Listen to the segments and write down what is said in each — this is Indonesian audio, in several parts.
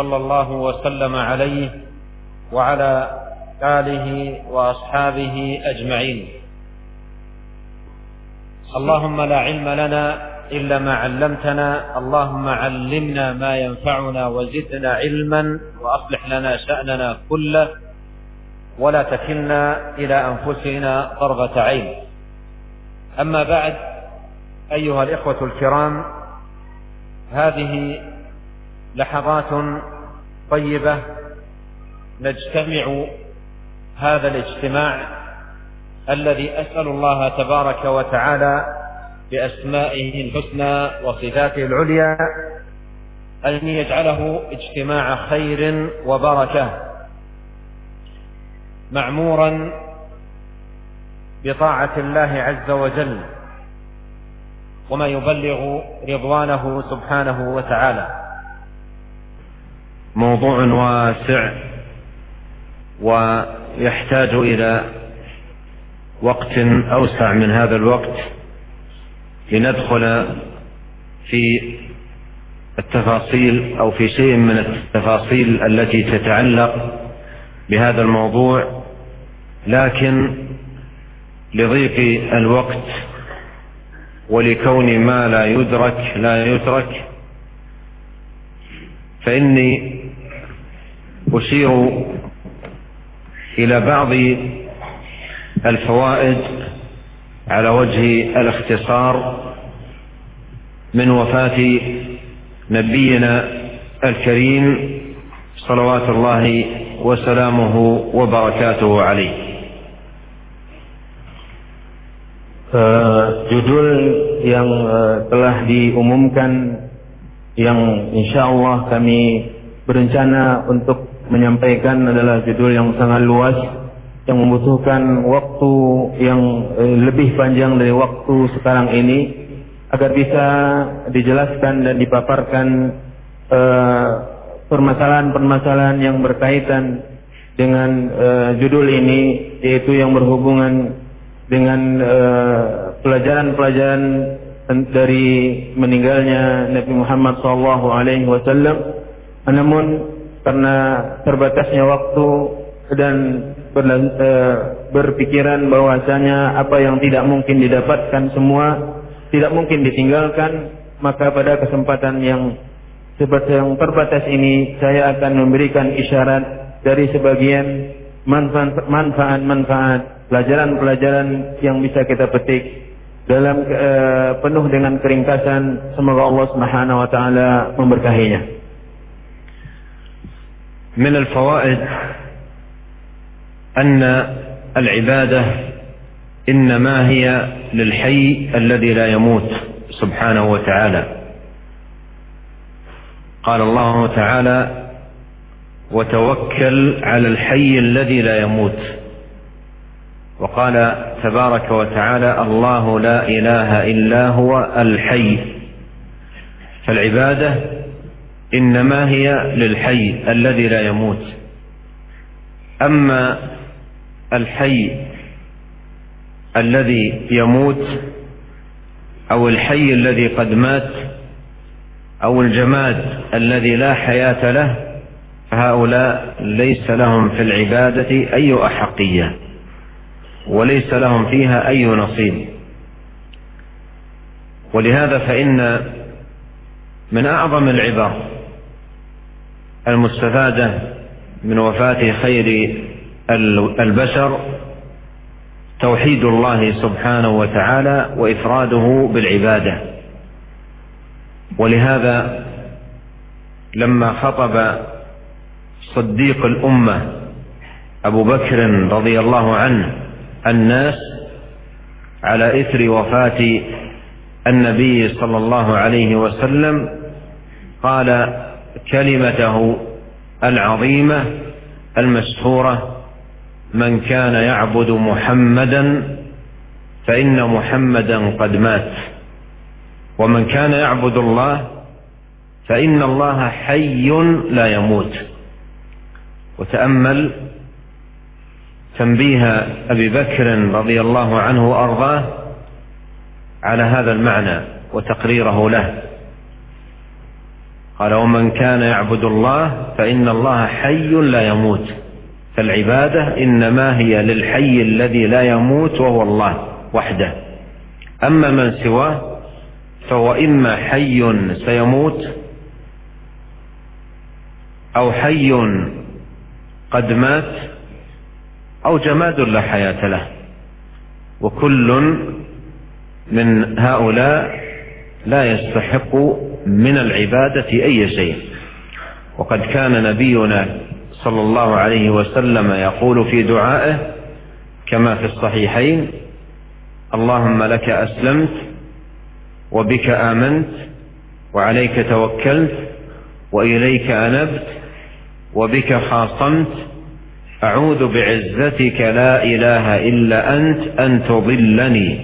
صلى الله وسلم عليه وعلى آله وأصحابه أجمعين. اللهم لا علم لنا إلا ما علمتنا اللهم علمنا ما ينفعنا وزدنا علما وأصلح لنا شأننا كله ولا تكلنا إلى أنفسنا طرفة عين. أما بعد أيها الإخوة الكرام هذه لحظات طيبة نجتمع هذا الاجتماع الذي أسأل الله تبارك وتعالى بأسمائه الحسنى وصفاته العليا أن يجعله اجتماع خير وبركة معمورا بطاعة الله عز وجل وما يبلغ رضوانه سبحانه وتعالى. موضوع واسع ويحتاج إلى وقت أوسع من هذا الوقت لندخل في التفاصيل أو في شيء من التفاصيل التي تتعلق بهذا الموضوع لكن لضيق الوقت ولكون ما لا يدرك لا يترك فإني أشير إلى بعض الفوائد على وجه الاختصار من وفاة نبينا الكريم صلوات الله وسلامه وبركاته عليه. uh, judul yang uh, telah diumumkan yang insya Allah kami berencana untuk menyampaikan adalah judul yang sangat luas yang membutuhkan waktu yang eh, lebih panjang dari waktu sekarang ini agar bisa dijelaskan dan dipaparkan eh, permasalahan-permasalahan uh, yang berkaitan dengan uh, judul ini yaitu yang berhubungan dengan pelajaran-pelajaran uh, dari meninggalnya Nabi Muhammad SAW. Namun karena terbatasnya waktu dan eh, berpikiran bahwasanya apa yang tidak mungkin didapatkan semua tidak mungkin ditinggalkan maka pada kesempatan yang seperti yang terbatas ini saya akan memberikan isyarat dari sebagian manfaat-manfaat pelajaran-pelajaran yang bisa kita petik dalam uh, penuh dengan keringkasan semoga Allah Subhanahu wa taala memberkahinya. من الفوائد أن العبادة إنما هي للحي الذي لا يموت سبحانه وتعالى. قال الله تعالى وتوكل على الحي الذي لا يموت وقال تبارك وتعالى الله لا إله إلا هو الحي فالعبادة إنما هي للحي الذي لا يموت. أما الحي الذي يموت أو الحي الذي قد مات أو الجماد الذي لا حياة له فهؤلاء ليس لهم في العبادة أي أحقية وليس لهم فيها أي نصيب. ولهذا فإن من أعظم العبر المستفادة من وفاة خير البشر توحيد الله سبحانه وتعالى وإفراده بالعبادة. ولهذا لما خطب صديق الأمة أبو بكر رضي الله عنه الناس على إثر وفاة النبي صلى الله عليه وسلم قال كلمته العظيمة المشهورة من كان يعبد محمدا فإن محمدا قد مات. ومن كان يعبد الله فإن الله حي لا يموت. وتأمل تنبيه أبي بكر رضي الله عنه وأرضاه على هذا المعنى وتقريره له. قال ومن كان يعبد الله فإن الله حي لا يموت. فالعبادة إنما هي للحي الذي لا يموت وهو الله وحده. أما من سواه فهو إما حي سيموت أو حي قد مات أو جماد لا حياة له. وكل من هؤلاء لا يستحق من العبادة أي شيء. وقد كان نبينا صلى الله عليه وسلم يقول في دعائه كما في الصحيحين اللهم لك أسلمت وبك آمنت وعليك توكلت وإليك أنبت وبك خاصمت. أعوذ بعزتك لا إله إلا أنت أن تضلني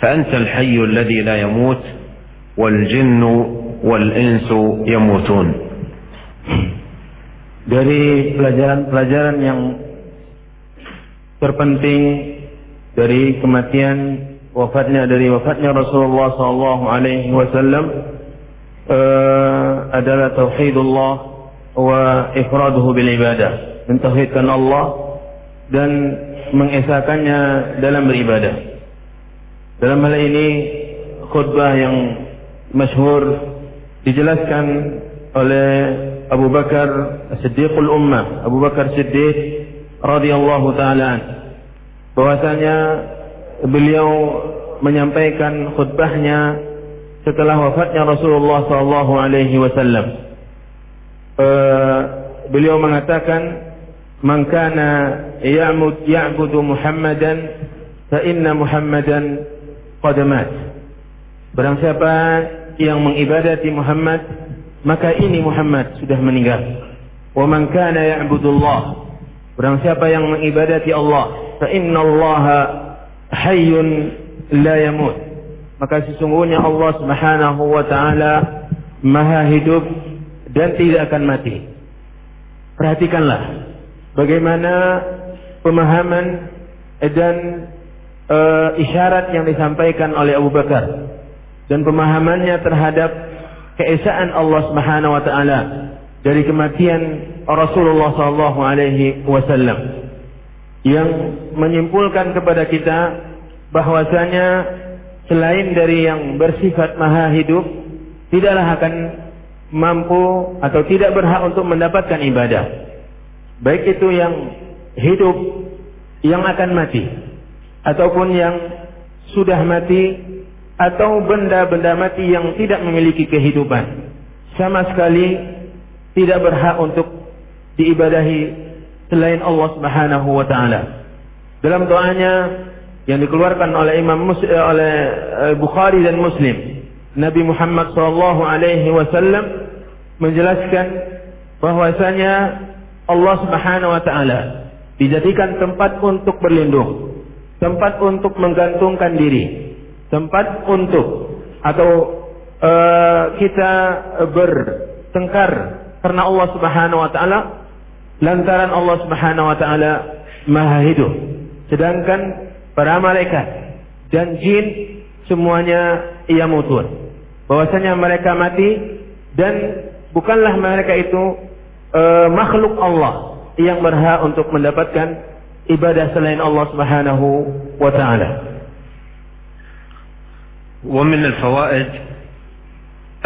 فأنت الحي الذي لا يموت. والجن والإنس يموتون dari pelajaran-pelajaran yang terpenting dari kematian wafatnya dari wafatnya Rasulullah sallallahu alaihi wasallam uh, adalah tauhidullah wa ifraduhu bil ibadah mentauhidkan Allah dan mengesahkannya dalam beribadah dalam hal ini khutbah yang masyhur dijelaskan oleh Abu Bakar Siddiqul Ummah Abu Bakar Siddiq radhiyallahu taala bahwasanya beliau menyampaikan khutbahnya setelah wafatnya Rasulullah sallallahu alaihi wasallam. Uh, beliau mengatakan man kana ya'budu Muhammadan fa inna Muhammadan qad mat barang siapa yang mengibadati Muhammad maka ini Muhammad sudah meninggal. Wa man kana ya'budullah. Barang siapa yang mengibadati Allah fa inna Allah hayyun la yamut. Maka sesungguhnya Allah Subhanahu wa taala maha hidup dan tidak akan mati. Perhatikanlah bagaimana pemahaman dan uh, isyarat yang disampaikan oleh Abu Bakar dan pemahamannya terhadap keesaan Allah Subhanahu wa taala dari kematian Rasulullah sallallahu alaihi wasallam yang menyimpulkan kepada kita bahwasanya selain dari yang bersifat maha hidup tidaklah akan mampu atau tidak berhak untuk mendapatkan ibadah. Baik itu yang hidup yang akan mati ataupun yang sudah mati atau benda-benda mati yang tidak memiliki kehidupan sama sekali tidak berhak untuk diibadahi selain Allah Subhanahu wa taala. Dalam doanya yang dikeluarkan oleh Imam Muslim, eh, oleh eh, Bukhari dan Muslim, Nabi Muhammad sallallahu alaihi wasallam menjelaskan bahwasanya Allah Subhanahu wa taala dijadikan tempat untuk berlindung, tempat untuk menggantungkan diri, tempat untuk atau uh, kita bertengkar karena Allah Subhanahu wa taala lantaran Allah Subhanahu wa taala Maha hidup. Sedangkan para malaikat dan jin semuanya ia mutun. Bahwasanya mereka mati dan bukanlah mereka itu uh, makhluk Allah yang berhak untuk mendapatkan ibadah selain Allah Subhanahu wa taala. ومن الفوائد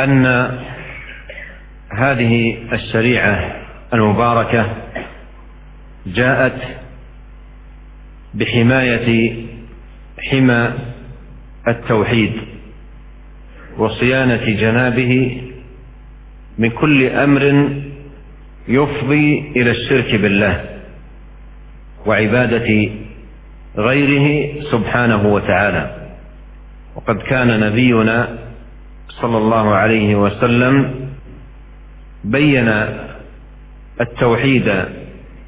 أن هذه الشريعة المباركة جاءت بحماية حمى التوحيد وصيانة جنابه من كل أمر يفضي إلى الشرك بالله وعبادة غيره سبحانه وتعالى. وقد كان نبينا صلى الله عليه وسلم بين التوحيد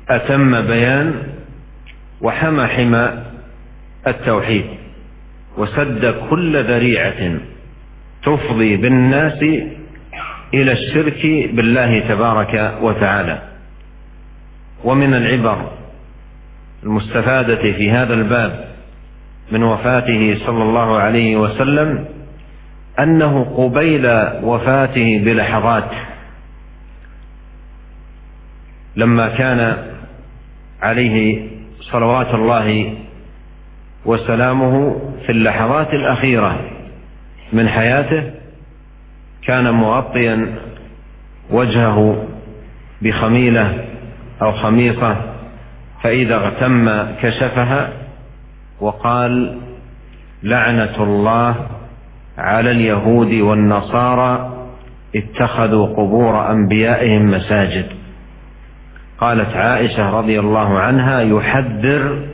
أتم بيان وحمى حمى التوحيد وسد كل ذريعة تفضي بالناس إلى الشرك بالله تبارك وتعالى. ومن العبر المستفادة في هذا الباب من وفاته صلى الله عليه وسلم أنه قبيل وفاته بلحظات. لما كان عليه صلوات الله وسلامه في اللحظات الأخيرة من حياته كان مغطيا وجهه بخميلة أو خميصة فإذا اغتم كشفها وقال لعنة الله على اليهود والنصارى اتخذوا قبور أنبيائهم مساجد. قالت عائشة رضي الله عنها يحذر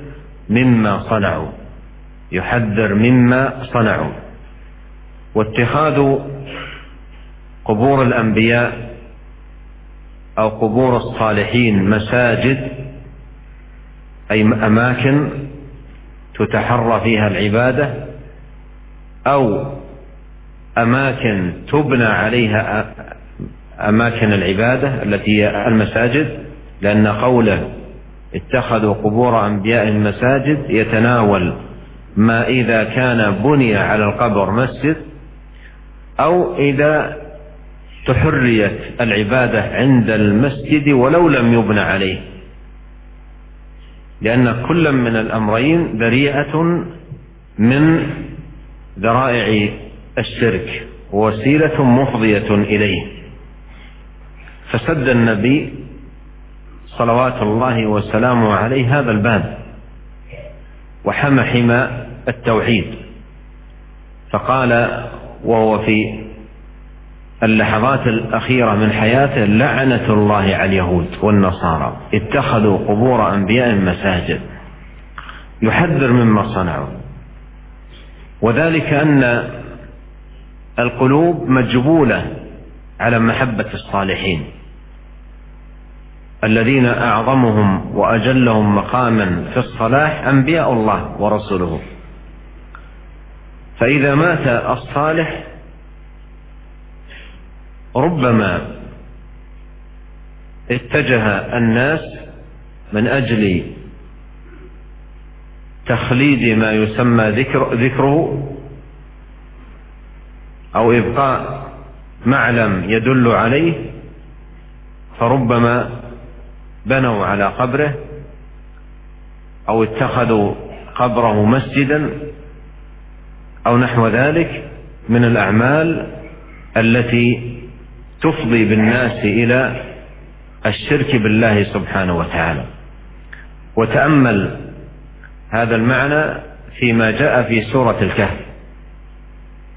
مما صنعوا يحذر مما صنعوا. واتخاذ قبور الأنبياء أو قبور الصالحين مساجد أي أماكن تتحرى فيها العبادة أو أماكن تبنى عليها أماكن العبادة التي هي المساجد لأن قوله اتخذوا قبور أنبياء مساجد يتناول ما إذا كان بني على القبر مسجد أو إذا تحريت العبادة عند المسجد ولو لم يبنى عليه. لأن كل من الأمرين ذريعة من ذرائع الشرك ووسيلة مفضية إليه. فسد النبي صلوات الله وسلامه عليه هذا الباب وحمى حمى التوحيد. فقال وهو في اللحظات الأخيرة من حياته لعنة الله على اليهود والنصارى. اتخذوا قبور أنبياء مساجد يحذر مما صنعوا. وذلك أن القلوب مجبولة على محبة الصالحين. الذين أعظمهم وأجلهم مقاما في الصلاح أنبياء الله ورسوله. فإذا مات الصالح ربما اتجه الناس من أجل تخليد ما يسمى ذكر ذكره أو إبقاء معلم يدل عليه فربما بنوا على قبره أو اتخذوا قبره مسجدا أو نحو ذلك من الأعمال التي تفضي بالناس إلى الشرك بالله سبحانه وتعالى. وتأمل هذا المعنى فيما جاء في سورة الكهف.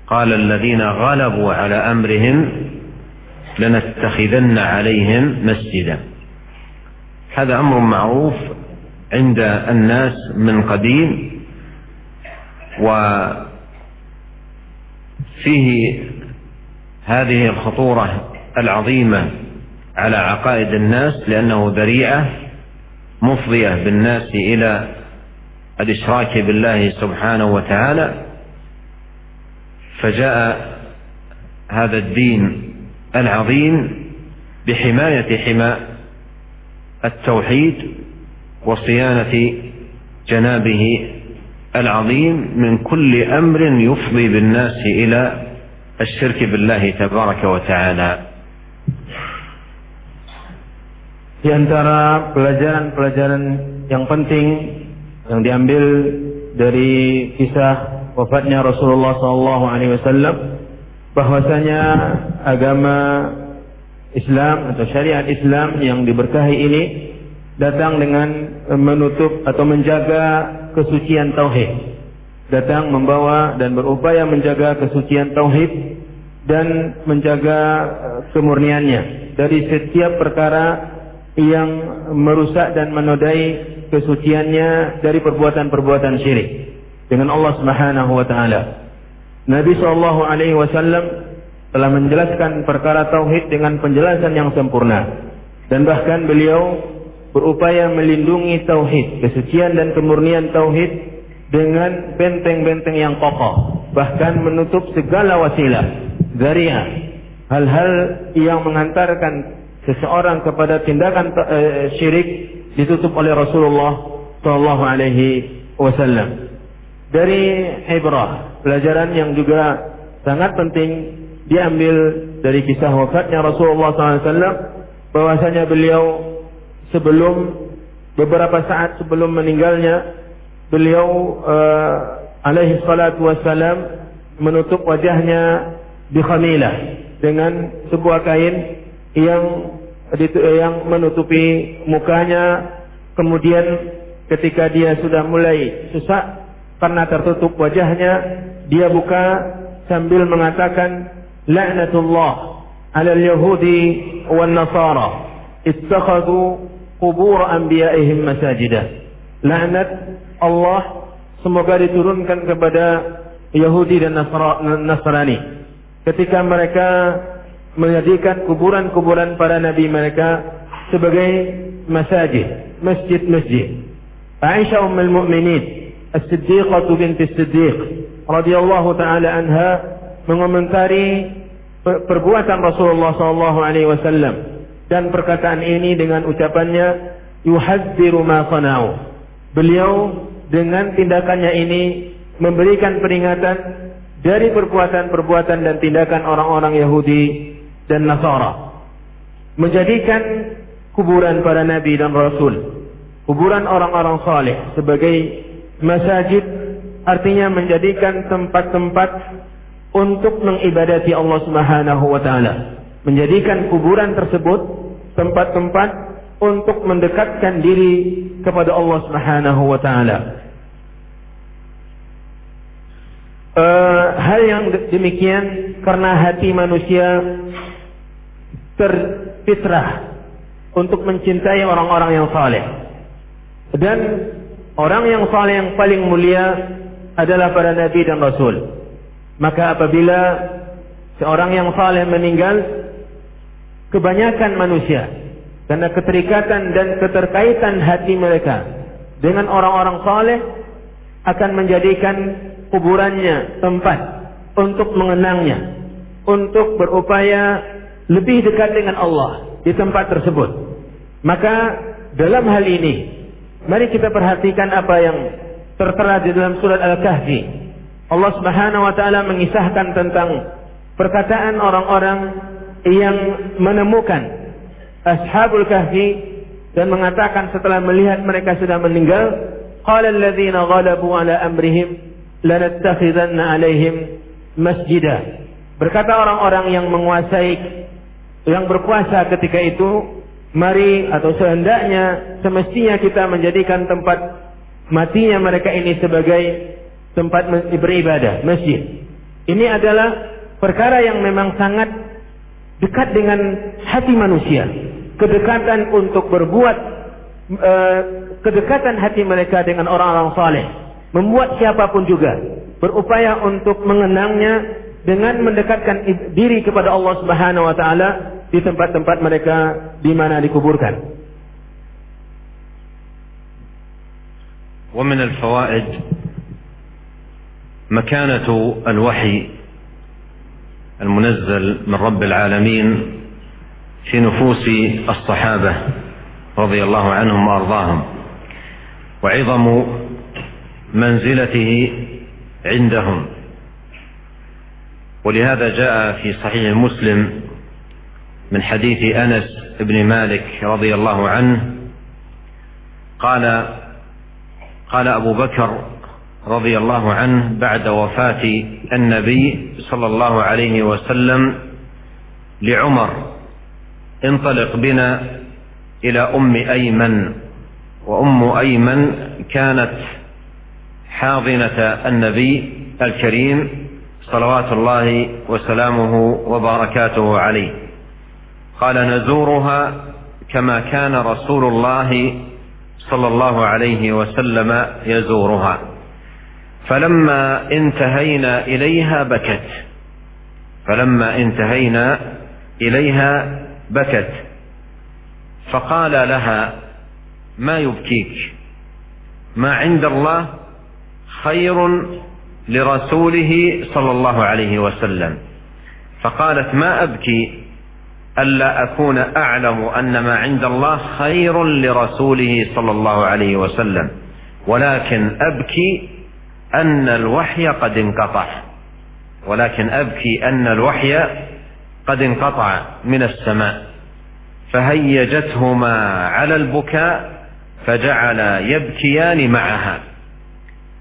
قال الذين غلبوا على أمرهم لنتخذن عليهم مسجدا. هذا أمر معروف عند الناس من قديم وفيه هذه الخطورة العظيمة على عقائد الناس لأنه ذريعة مفضية بالناس إلى الإشراك بالله سبحانه وتعالى فجاء هذا الدين العظيم بحماية حمى التوحيد وصيانة جنابه العظيم من كل أمر يفضي بالناس إلى الشرك بالله تبارك وتعالى. Di antara pelajaran-pelajaran yang penting yang diambil dari kisah wafatnya Rasulullah sallallahu alaihi wasallam bahwasanya agama Islam atau syariat Islam yang diberkahi ini datang dengan menutup atau menjaga kesucian tauhid. Datang membawa dan berupaya menjaga kesucian tauhid dan menjaga eh, kemurniannya dari setiap perkara yang merusak dan menodai kesuciannya dari perbuatan-perbuatan syirik dengan Allah Subhanahu wa taala. Nabi sallallahu alaihi wasallam telah menjelaskan perkara tauhid dengan penjelasan yang sempurna dan bahkan beliau berupaya melindungi tauhid, kesucian dan kemurnian tauhid dengan benteng-benteng yang kokoh, bahkan menutup segala wasilah, zariah, hal-hal yang mengantarkan seseorang kepada tindakan uh, syirik ditutup oleh Rasulullah Shallallahu Alaihi Wasallam. Dari ibrah, pelajaran yang juga sangat penting diambil dari kisah wafatnya Rasulullah SAW, bahwasanya beliau sebelum beberapa saat sebelum meninggalnya beliau uh, alaihi salatu wassalam menutup wajahnya di khamilah dengan sebuah kain yang yang menutupi mukanya kemudian ketika dia sudah mulai susah karena tertutup wajahnya dia buka sambil mengatakan la'natullah 'ala al-yahudi wan nasara ittakhadhu kubur anbiya'ihim masajidah. Laknat Allah semoga diturunkan kepada Yahudi dan Nasrani ketika mereka menjadikan kuburan-kuburan para nabi mereka sebagai masajid, masjid-masjid. Aisyah ummul mukminin As-Siddiqah binti As-Siddiq radhiyallahu taala anha mengomentari perbuatan Rasulullah sallallahu alaihi wasallam dan perkataan ini dengan ucapannya yuhadziru ma sanau. Beliau dengan tindakannya ini memberikan peringatan dari perbuatan-perbuatan dan tindakan orang-orang Yahudi dan Nasara. Menjadikan kuburan para nabi dan rasul, kuburan orang-orang saleh sebagai masjid artinya menjadikan tempat-tempat untuk mengibadati Allah Subhanahu wa taala. Menjadikan kuburan tersebut tempat-tempat untuk mendekatkan diri kepada Allah Subhanahu wa taala. Uh, hal yang demikian karena hati manusia terfitrah untuk mencintai orang-orang yang saleh. Dan orang yang saleh yang paling mulia adalah para nabi dan rasul. Maka apabila seorang yang saleh meninggal, kebanyakan manusia karena keterikatan dan keterkaitan hati mereka dengan orang-orang saleh akan menjadikan kuburannya tempat untuk mengenangnya, untuk berupaya lebih dekat dengan Allah di tempat tersebut. Maka dalam hal ini, mari kita perhatikan apa yang tertera di dalam surat Al-Kahfi. Allah Subhanahu wa taala mengisahkan tentang perkataan orang-orang yang menemukan ashabul kahfi dan mengatakan setelah melihat mereka sudah meninggal qala alladziina ghalabu ala amrihim lanattakhidanna alaihim masjida berkata orang-orang yang menguasai yang berkuasa ketika itu mari atau sehendaknya semestinya kita menjadikan tempat matinya mereka ini sebagai tempat beribadah masjid. Ini adalah perkara yang memang sangat dekat dengan hati manusia, kedekatan untuk berbuat uh, kedekatan hati mereka dengan orang-orang saleh, membuat siapa pun juga. Berupaya untuk mengenangnya dengan mendekatkan diri kepada Allah Subhanahu wa taala di tempat-tempat mereka di mana dikuburkan. ومن الفوائد مكانة الوحي المنزل من رب العالمين في نفوس الصحابة رضي الله عنهم وأرضاهم وعظم منزلته عندهم ولهذا جاء في صحيح مسلم من حديث أنس بن مالك رضي الله عنه قال قال أبو بكر رضي الله عنه بعد وفاة النبي صلى الله عليه وسلم لعمر انطلق بنا إلى أم أيمن وأم أيمن كانت حاضنة النبي الكريم صلوات الله وسلامه وبركاته عليه. قال نزورها كما كان رسول الله صلى الله عليه وسلم يزورها. فلما انتهينا إليها بكت. فلما انتهينا إليها بكت. فقال لها ما يبكيك؟ ما عند الله خير لرسوله صلى الله عليه وسلم. فقالت ما أبكي ألا أكون أعلم أن ما عند الله خير لرسوله صلى الله عليه وسلم. ولكن أبكي أن الوحي قد انقطع. ولكن أبكي أن الوحي قد انقطع من السماء. فهيجتهما على البكاء فجعل يبكيان معها.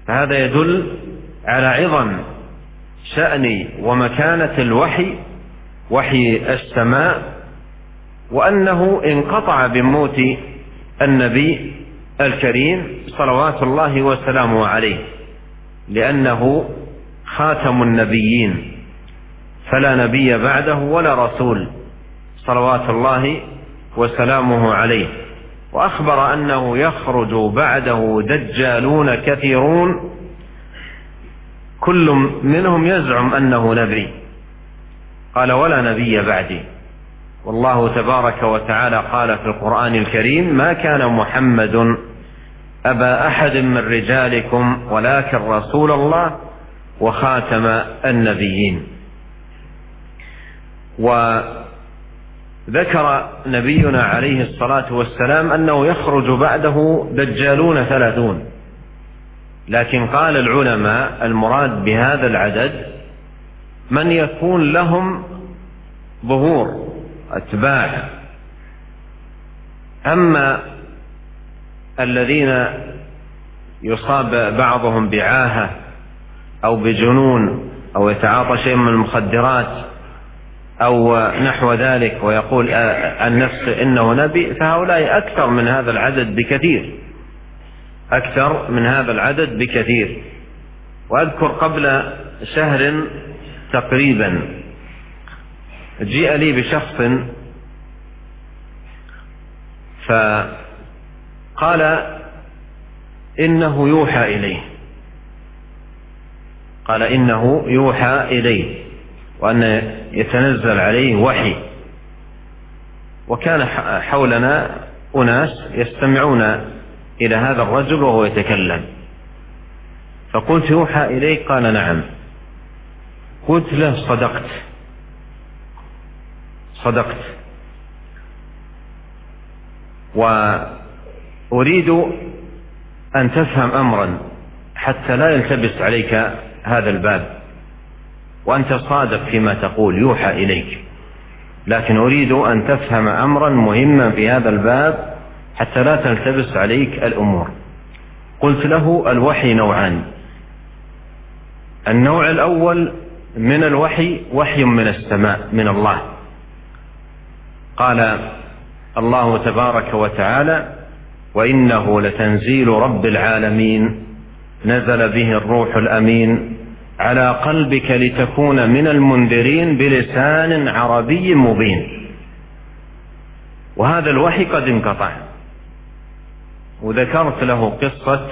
فهذا يدل على عظم شأن ومكانة الوحي وحي السماء وأنه انقطع بموت النبي الكريم صلوات الله وسلامه عليه لأنه خاتم النبيين فلا نبي بعده ولا رسول صلوات الله وسلامه عليه. وأخبر أنه يخرج بعده دجالون كثيرون كل منهم يزعم أنه نبي. قال ولا نبي بعدي. والله تبارك وتعالى قال في القرآن الكريم ما كان محمد أبا أحد من رجالكم ولكن رسول الله وخاتم النبيين. وذكر نبينا عليه الصلاة والسلام أنه يخرج بعده دجالون ثلاثون. لكن قال العلماء المراد بهذا العدد من يكون لهم ظهور أتباع. أما الذين يصاب بعضهم بعاهة أو بجنون أو يتعاطى شيء من المخدرات أو نحو ذلك ويقول عن نفسه إنه نبي فهؤلاء أكثر من هذا العدد بكثير. أكثر من هذا العدد بكثير. وأذكر قبل شهر تقريبا جيء لي بشخص فقال إنه يوحى إليه. قال إنه يوحى إليه وأن يتنزل عليه وحي. وكان حولنا أناس يستمعون إلى هذا الرجل وهو يتكلم. فقلت يوحى إليك؟ قال نعم. قلت له صدقت. صدقت. وأريد أن تفهم أمرا حتى لا يلتبس عليك هذا الباب. وأنت صادق فيما تقول يوحى إليك. لكن أريد أن تفهم أمرا مهما في هذا الباب حتى لا تلتبس عليك الأمور. قلت له الوحي نوعان. النوع الأول من الوحي وحي من السماء من الله. قال الله تبارك وتعالى وإنه لتنزيل رب العالمين. نزل به الروح الأمين على قلبك لتكون من المنذرين بلسان عربي مبين. وهذا الوحي قد انقطع. وذكرت له قصة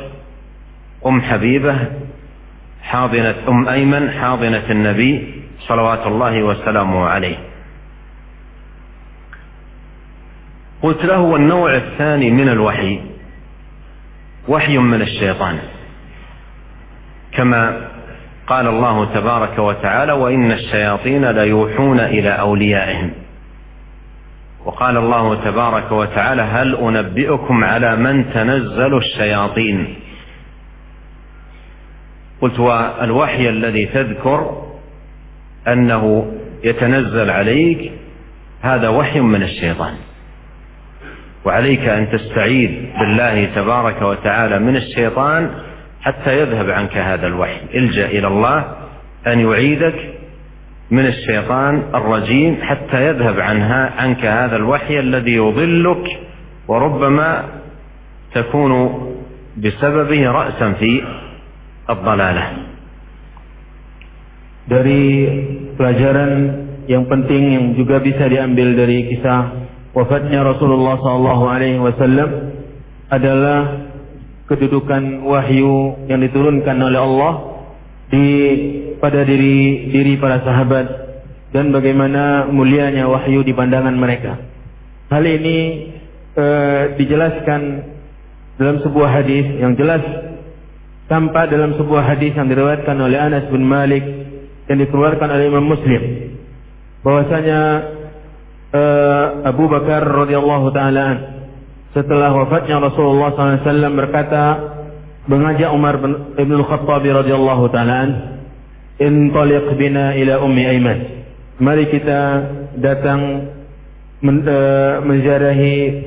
أم حبيبة حاضنة أم أيمن حاضنة النبي صلوات الله وسلامه عليه. قلت له والنوع الثاني من الوحي وحي من الشيطان. كما قال الله تبارك وتعالى وإن الشياطين ليوحون إلى أوليائهم. وقال الله تبارك وتعالى هل أنبئكم على من تنزل الشياطين؟ قلت والوحي الذي تذكر أنه يتنزل عليك هذا وحي من الشيطان. وعليك أن تستعيذ بالله تبارك وتعالى من الشيطان حتى يذهب عنك هذا الوحي. الجأ إلى الله أن يعيدك من الشيطان الرجيم حتى يذهب عنها عنك هذا الوحي الذي يضلك وربما تكون بسببه راسا في الضلاله dari pelajaran yang penting yang juga bisa diambil dari kisah wafatnya Rasulullah SAW adalah kedudukan wahyu yang diturunkan oleh Allah di pada diri diri para sahabat dan bagaimana mulianya wahyu di pandangan mereka. Hal ini uh, dijelaskan dalam sebuah hadis yang jelas tampak dalam sebuah hadis yang diriwayatkan oleh Anas bin Malik yang dikeluarkan oleh Imam Muslim bahwasanya uh, Abu Bakar radhiyallahu taala setelah wafatnya Rasulullah SAW berkata mengajak Umar bin Khattab radhiyallahu taala intaliq bina ila ummi Aiman mari kita datang men, uh,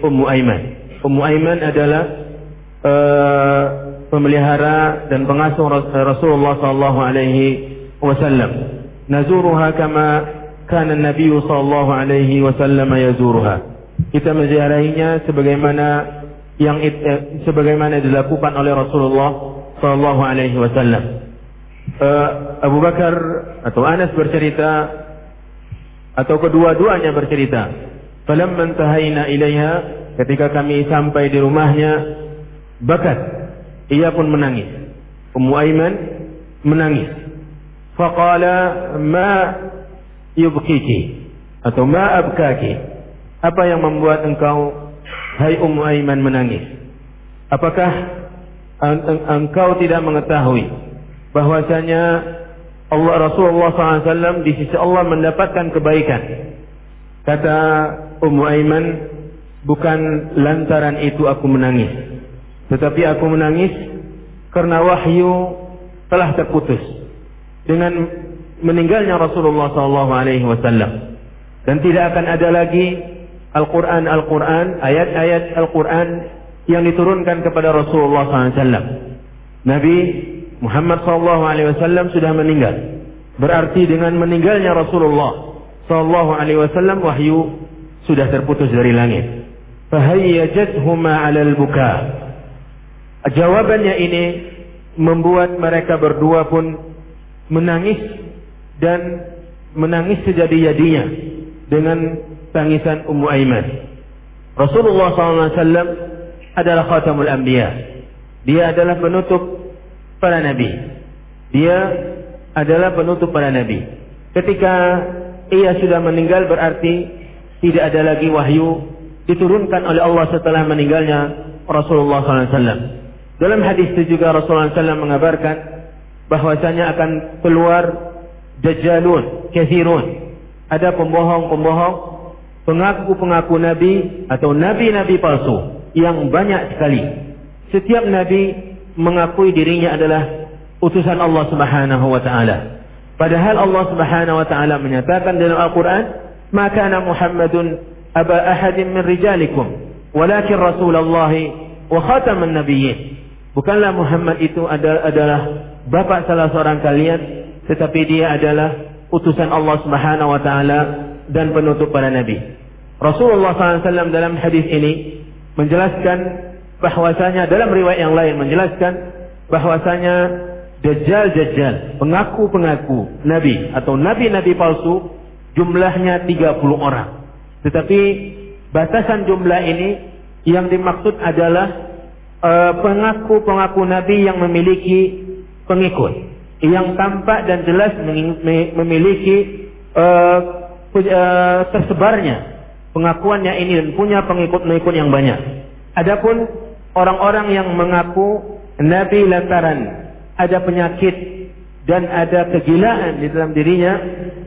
Ummu Aiman Ummu Aiman adalah uh, pemelihara dan pengasuh Rasulullah sallallahu alaihi wasallam. Nazuruha kama kana Nabi sallallahu alaihi wasallam yazuruha. Kita menziarahinya sebagaimana yang eh, sebagaimana dilakukan oleh Rasulullah sallallahu alaihi wasallam. Uh, Abu Bakar atau Anas bercerita atau kedua-duanya bercerita, "Falamma intahaina ilaiha" ketika kami sampai di rumahnya, bakat ia pun menangis. Ummu Aiman menangis. Faqala ma yubkiki atau ma abkaki. Apa yang membuat engkau hai Ummu Aiman menangis? Apakah engkau tidak mengetahui bahwasanya Allah Rasulullah SAW di sisi Allah mendapatkan kebaikan. Kata Ummu Aiman, bukan lantaran itu aku menangis. Tetapi aku menangis karena wahyu telah terputus dengan meninggalnya Rasulullah wasallam dan tidak akan ada lagi Al-Qur'an Al-Qur'an ayat-ayat Al-Qur'an yang diturunkan kepada Rasulullah SAW. Nabi Muhammad sallallahu alaihi wasallam sudah meninggal. Berarti dengan meninggalnya Rasulullah sallallahu alaihi wasallam wahyu sudah terputus dari langit. Fahayyajathuma 'alal buka. Jawabannya ini membuat mereka berdua pun menangis dan menangis sejadi-jadinya dengan tangisan Ummu Aiman. Rasulullah SAW adalah khatamul anbiya. Dia adalah penutup para nabi. Dia adalah penutup para nabi. Ketika ia sudah meninggal berarti tidak ada lagi wahyu diturunkan oleh Allah setelah meninggalnya Rasulullah SAW. Dalam hadis itu juga Rasulullah SAW mengabarkan bahwasanya akan keluar dajjalun, kathirun. Ada pembohong-pembohong, pengaku-pengaku nabi atau nabi-nabi palsu yang banyak sekali. Setiap nabi mengakui dirinya adalah utusan Allah Subhanahu wa taala. Padahal Allah Subhanahu wa taala menyatakan dalam Al-Qur'an, "Maka kana Muhammadun aba ahadin min rijalikum, walakin Rasulullah wa khataman nabiyyin." Bukanlah Muhammad itu adalah bapak salah seorang kalian, tetapi dia adalah utusan Allah Subhanahu wa taala dan penutup para nabi. Rasulullah SAW dalam hadis ini menjelaskan bahwasanya dalam riwayat yang lain menjelaskan bahwasanya dajjal-dajjal, pengaku-pengaku nabi atau nabi-nabi palsu jumlahnya 30 orang. Tetapi batasan jumlah ini yang dimaksud adalah Eh, pengaku-pengaku Nabi yang memiliki pengikut yang tampak dan jelas memiliki uh, tersebarnya pengakuannya ini dan punya pengikut-pengikut yang banyak. Adapun orang-orang yang mengaku Nabi lantaran ada penyakit dan ada kegilaan di dalam dirinya,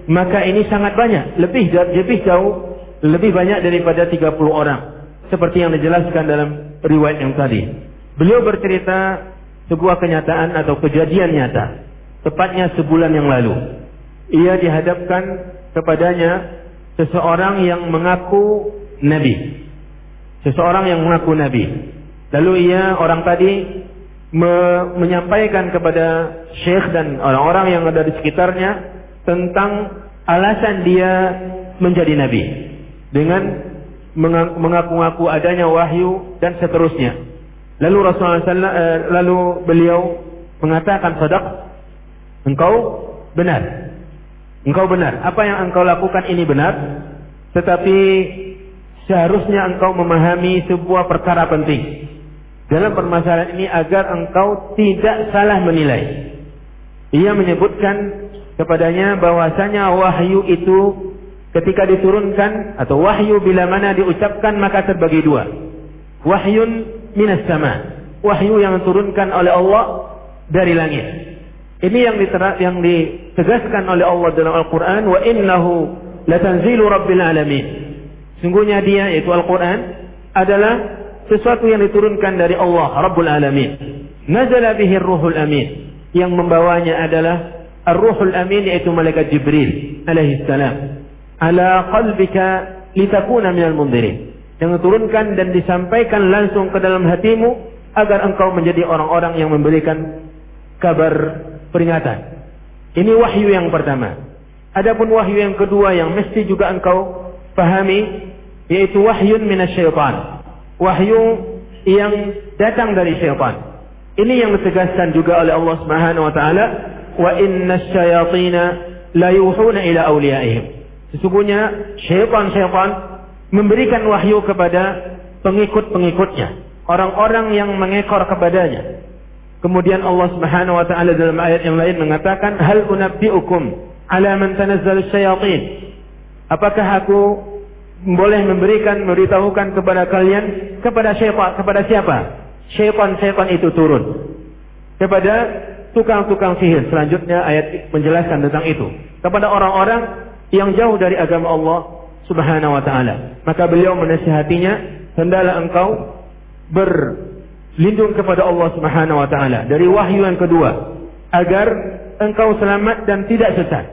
maka ini sangat banyak, lebih lebih jauh, lebih banyak daripada 30 orang. Seperti yang dijelaskan dalam riwayat yang tadi. Beliau bercerita sebuah kenyataan atau kejadian nyata. Tepatnya sebulan yang lalu. Ia dihadapkan kepadanya seseorang yang mengaku Nabi. Seseorang yang mengaku Nabi. Lalu ia orang tadi me menyampaikan kepada syekh dan orang-orang yang ada di sekitarnya tentang alasan dia menjadi Nabi. Dengan mengaku-ngaku adanya wahyu dan seterusnya. Lalu Rasulullah SAW, eh, lalu beliau mengatakan sadaq, engkau benar. Engkau benar. Apa yang engkau lakukan ini benar. Tetapi seharusnya engkau memahami sebuah perkara penting. Dalam permasalahan ini agar engkau tidak salah menilai. Ia menyebutkan kepadanya bahwasanya wahyu itu ketika diturunkan atau wahyu bila mana diucapkan maka terbagi dua. wahyun minas sama. Wahyu yang diturunkan oleh Allah dari langit. Ini yang yang ditegaskan oleh Allah dalam Al-Qur'an wa innahu latanzilu rabbil alamin. Sungguhnya dia yaitu Al-Qur'an adalah sesuatu yang diturunkan dari Allah Rabbul Alamin. Nazala bihi Ruhul Amin. Yang membawanya adalah Ar-Ruhul Amin yaitu malaikat Jibril alaihi salam. Ala qalbika litakuna minal mundirin. Yang diturunkan dan disampaikan langsung ke dalam hatimu agar engkau menjadi orang-orang yang memberikan kabar peringatan. Ini wahyu yang pertama. Adapun wahyu yang kedua yang mesti juga engkau pahami yaitu wahyun minasyaitan. Wahyu yang datang dari syaitan. Ini yang ditegaskan juga oleh Allah Subhanahu wa taala, wa inna syayatina la yuhuna ila awliyaihim. Sesungguhnya syaitan-syaitan memberikan wahyu kepada pengikut-pengikutnya orang-orang yang mengekor kepadanya. Kemudian Allah Subhanahu wa taala dalam ayat yang lain mengatakan, "Hal unabbiukum ala man tanazzalu syayatin?" Apakah aku boleh memberikan memberitahukan kepada kalian kepada siapa? Kepada siapa? Syaitan-syaitan itu turun. Kepada tukang-tukang sihir. Selanjutnya ayat menjelaskan tentang itu. Kepada orang-orang yang jauh dari agama Allah Subhanahu wa taala. Maka beliau menasihatinya, hendaklah engkau berlindung kepada Allah Subhanahu wa taala dari wahyu yang kedua agar engkau selamat dan tidak sesat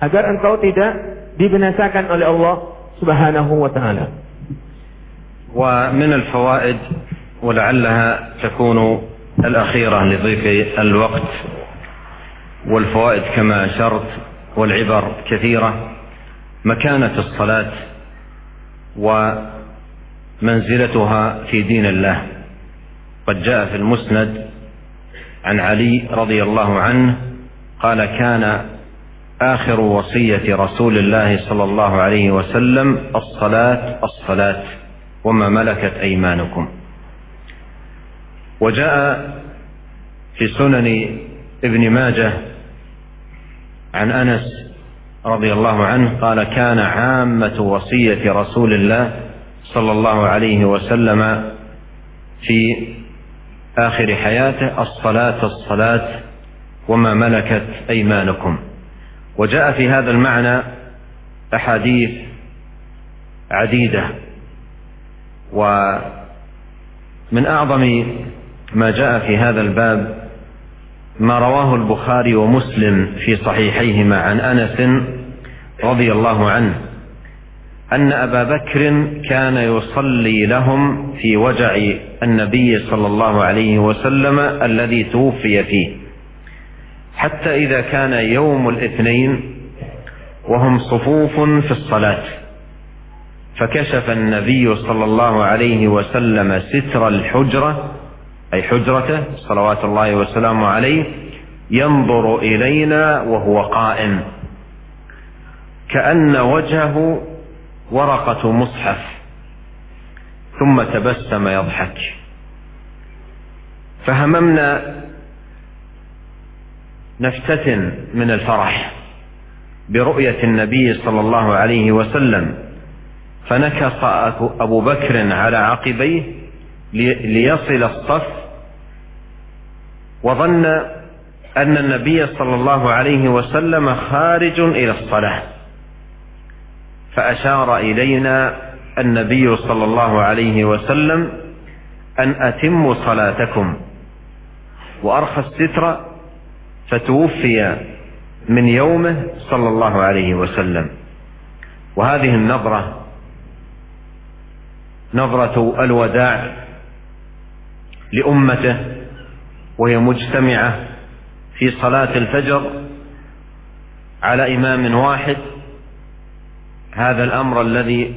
agar engkau tidak dibinasakan oleh Allah Wa taala ومن الفوائد ولعلها تكون الأخيرة لضيف الوقت والفوائد كما أشرت والعبر كثيرة مكانة الصلاة و منزلتها في دين الله. قد جاء في المسند عن علي رضي الله عنه قال كان آخر وصية رسول الله صلى الله عليه وسلم الصلاة الصلاة وما ملكت أيمانكم. وجاء في سنن ابن ماجه عن أنس رضي الله عنه قال كان عامة وصية رسول الله صلى الله عليه وسلم في آخر حياته الصلاة الصلاة وما ملكت أيمانكم. وجاء في هذا المعنى أحاديث عديدة. ومن أعظم ما جاء في هذا الباب ما رواه البخاري ومسلم في صحيحيهما عن أنس رضي الله عنه أن أبا بكر كان يصلي لهم في وجع النبي صلى الله عليه وسلم الذي توفي فيه. حتى إذا كان يوم الاثنين وهم صفوف في الصلاة. فكشف النبي صلى الله عليه وسلم ستر الحجرة أي حجرته صلوات الله وسلامه عليه ينظر إلينا وهو قائم. كأن وجهه ورقة مصحف ثم تبسم يضحك. فهممنا نفتتن من الفرح برؤية النبي صلى الله عليه وسلم. فنكص أبو بكر على عقبيه ليصل الصف وظن أن النبي صلى الله عليه وسلم خارج إلى الصلاة. فأشار إلينا النبي صلى الله عليه وسلم أن أتموا صلاتكم وأرخى الستر فتوفي من يومه صلى الله عليه وسلم. وهذه النظرة نظرة الوداع لأمته وهي مجتمعة في صلاة الفجر على إمام واحد. هذا الأمر الذي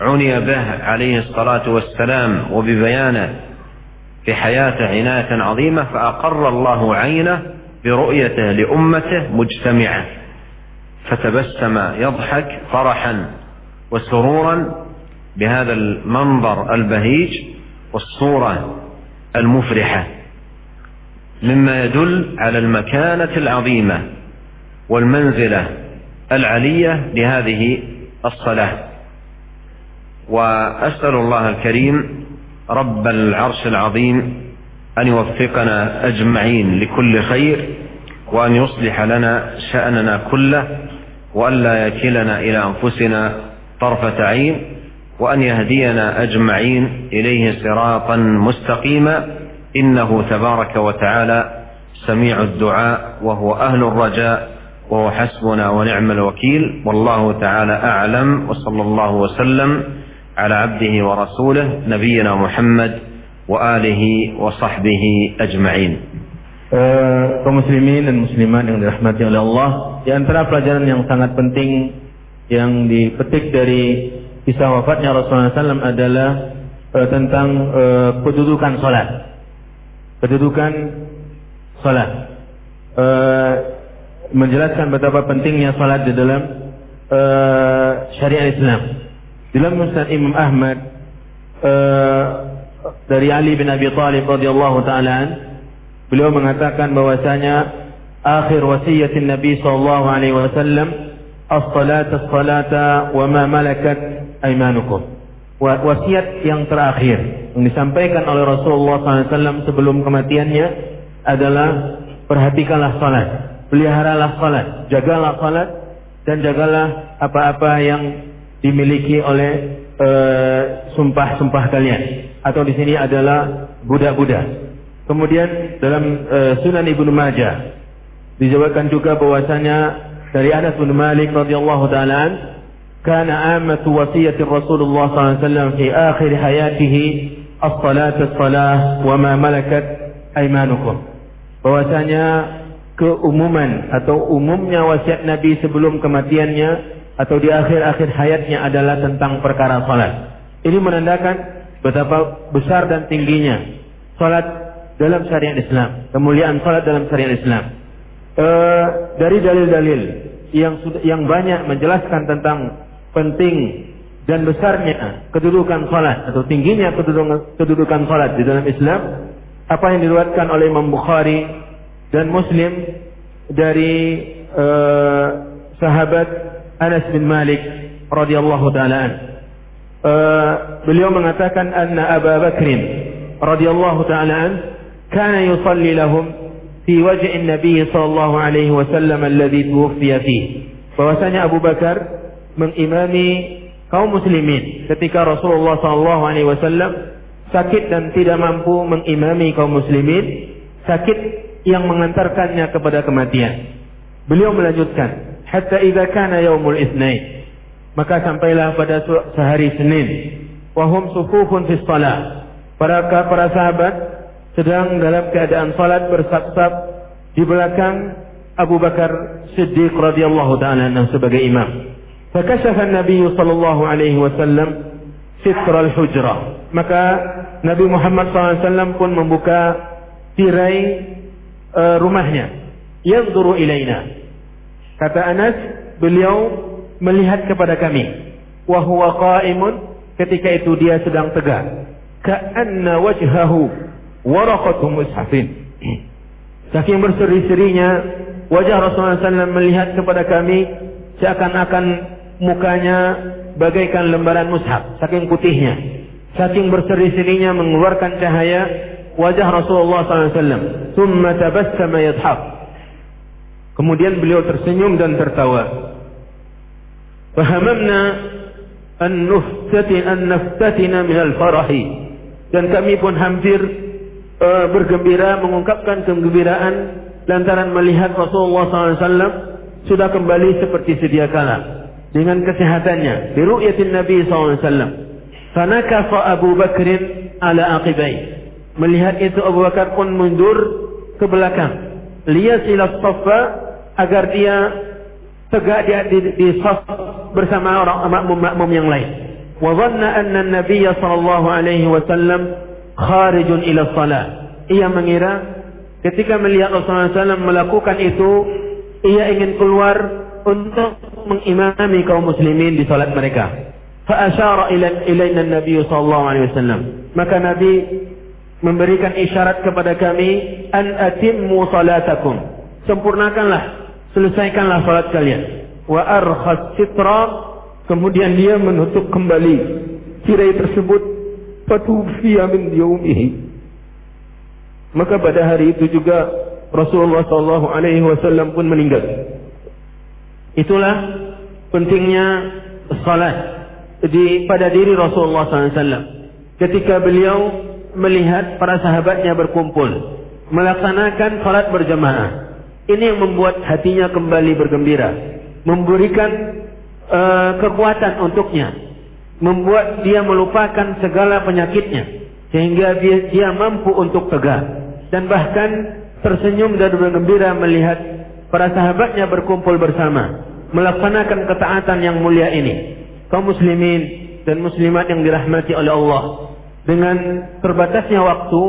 عني به عليه الصلاة والسلام وببيانه في حياته عناية عظيمة فأقر الله عينه برؤيته لأمته مجتمعة. فتبسم يضحك فرحا وسرورا بهذا المنظر البهيج والصورة المفرحة. مما يدل على المكانة العظيمة والمنزلة العلية لهذه الصلاة. وأسأل الله الكريم رب العرش العظيم أن يوفقنا أجمعين لكل خير وأن يصلح لنا شأننا كله وأن لا يكلنا إلى أنفسنا طرفة عين وأن يهدينا أجمعين إليه صراطا مستقيما. إنه تبارك وتعالى سميع الدعاء وهو أهل الرجاء وهو حسبنا ونعم الوكيل. والله تعالى أعلم وصلى الله وسلم على عبده ورسوله نبينا محمد وآله وصحبه أجمعين Uh, kaum muslimin dan muslimat yang dirahmati oleh Allah di antara pelajaran yang sangat penting yang dipetik dari kisah wafatnya Rasulullah SAW adalah uh, tentang uh, kedudukan salat kedudukan salat uh, menjelaskan betapa pentingnya salat di dalam uh, syariat Islam dalam Musnad Imam Ahmad uh, dari Ali bin Abi Thalib radhiyallahu taala Beliau mengatakan bahwasanya akhir wasiyatin Nabi sallallahu alaihi wasallam as-salata as-salata wa ma malakat aymanukum. Wasiat yang terakhir yang disampaikan oleh Rasulullah SAW sebelum kematiannya adalah perhatikanlah salat, peliharalah salat, jagalah salat dan jagalah apa-apa yang dimiliki oleh eh, sumpah-sumpah kalian atau di sini adalah budak-budak Kemudian dalam uh, Sunan Ibnu Majah dijawabkan juga bahwasanya dari Anas bin Malik radhiyallahu taala kana amatu wasiyati Rasulullah sallallahu alaihi fi akhir hayatihi as-salat as-salah wa ma malakat aymanukum. Bahwasanya keumuman atau umumnya wasiat Nabi sebelum kematiannya atau di akhir-akhir hayatnya adalah tentang perkara salat. Ini menandakan betapa besar dan tingginya salat dalam syariat Islam, kemuliaan salat dalam syariat Islam. E, dari dalil-dalil yang yang banyak menjelaskan tentang penting dan besarnya kedudukan salat atau tingginya kedudukan, kedudukan salat di dalam Islam, apa yang diriwayatkan oleh Imam Bukhari dan Muslim dari e, sahabat Anas bin Malik radhiyallahu taala Eh, beliau mengatakan anna Abu Bakr radhiyallahu taala an kana yusalli lahum fi wajhi Nabi sallallahu alaihi wasallam alladhi tuwfiya fihi. Bahwasanya Abu Bakar mengimami kaum muslimin ketika Rasulullah sallallahu alaihi wasallam sakit dan tidak mampu mengimami kaum muslimin, sakit yang mengantarkannya kepada kematian. Beliau melanjutkan, hatta idza kana yaumul itsnain maka sampailah pada sehari Senin wahum sufufun fi shalah para para sahabat sedang dalam keadaan salat bersab-sab di belakang Abu Bakar Siddiq radhiyallahu taala sebagai imam. Fakashafa Nabi sallallahu alaihi wasallam sitra al-hujrah. Maka Nabi Muhammad SAW pun membuka tirai uh, rumahnya. Yanzuru ilaina. Kata Anas, beliau melihat kepada kami. Wa huwa qa'imun ketika itu dia sedang tegak. Ka'anna wajhahu waraqatu mushafin. Saking berseri-serinya wajah Rasulullah SAW melihat kepada kami seakan-akan mukanya bagaikan lembaran mushaf, saking putihnya. Saking berseri-serinya mengeluarkan cahaya wajah Rasulullah SAW. Thumma tabassama yadhhak. Kemudian beliau tersenyum dan tertawa. Fahamamna an nuftati an naftatina min al-farahi. Dan kami pun hampir uh, bergembira mengungkapkan kegembiraan lantaran melihat Rasulullah SAW sudah kembali seperti sedia kala dengan kesehatannya di ru'yatin Nabi SAW. Fanakafa Abu Bakrin ala aqibai. Melihat itu Abu Bakar pun mundur ke belakang. Lihat ila safa agar dia tegak di, di, di bersama orang makmum-makmum yang lain. Wa anna an-nabiy sallallahu alaihi wasallam kharijun ila salat. Ia mengira ketika melihat Rasulullah SAW melakukan itu, ia ingin keluar untuk mengimami kaum muslimin di salat mereka. Fa'asyara ilaina Nabi sallallahu alaihi wasallam. Maka Nabi memberikan isyarat kepada kami an atimmu salatakum. Sempurnakanlah, selesaikanlah salat kalian. Wa arkhas sitra kemudian dia menutup kembali tirai tersebut fatufiya min yaumihi. Maka pada hari itu juga Rasulullah sallallahu alaihi wasallam pun meninggal. Itulah pentingnya salat di pada diri Rasulullah wasallam ketika beliau melihat para sahabatnya berkumpul melaksanakan salat berjamaah. Ini yang membuat hatinya kembali bergembira, memberikan uh, kekuatan untuknya, membuat dia melupakan segala penyakitnya. Sehingga dia, dia mampu untuk tegak. Dan bahkan tersenyum dan bergembira melihat para sahabatnya berkumpul bersama. Melaksanakan ketaatan yang mulia ini. Kaum muslimin dan muslimat yang dirahmati oleh Allah. Dengan terbatasnya waktu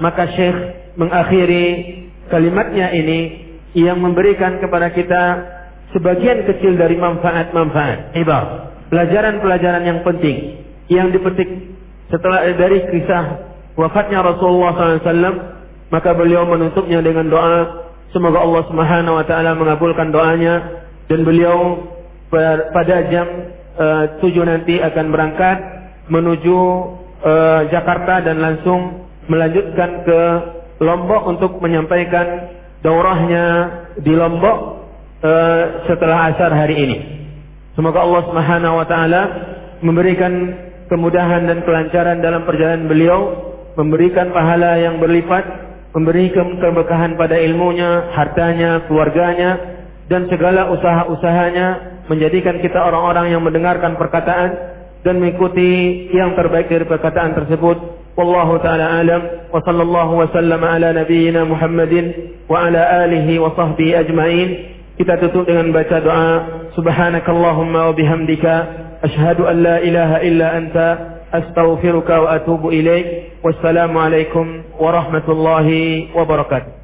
maka Syekh mengakhiri kalimatnya ini yang memberikan kepada kita sebagian kecil dari manfaat-manfaat. Ibar. Pelajaran-pelajaran yang penting yang dipetik setelah dari kisah wafatnya Rasulullah SAW, maka beliau menutupnya dengan doa, semoga Allah Subhanahu Wa Taala mengabulkan doanya. Dan beliau pada jam uh, eh, 7 nanti akan berangkat menuju uh, Jakarta dan langsung melanjutkan ke Lombok untuk menyampaikan daurahnya di Lombok uh, setelah asar hari ini. Semoga Allah Subhanahu wa taala memberikan kemudahan dan kelancaran dalam perjalanan beliau, memberikan pahala yang berlipat, memberikan keberkahan pada ilmunya, hartanya, keluarganya, dan segala usaha-usahanya, menjadikan kita orang-orang yang mendengarkan perkataan dan mengikuti yang terbaik dari perkataan tersebut. والله تعالى أعلم وصلى الله وسلم على نبينا محمد وعلى آله وصحبه أجمعين. Kita tutup dengan baca doa subhanakallahumma wa bihamdika ashhadu an la ilaha illa anta astaghfiruka wa atubu ilaik. wassalamu alaikum warahmatullahi wabarakatuh.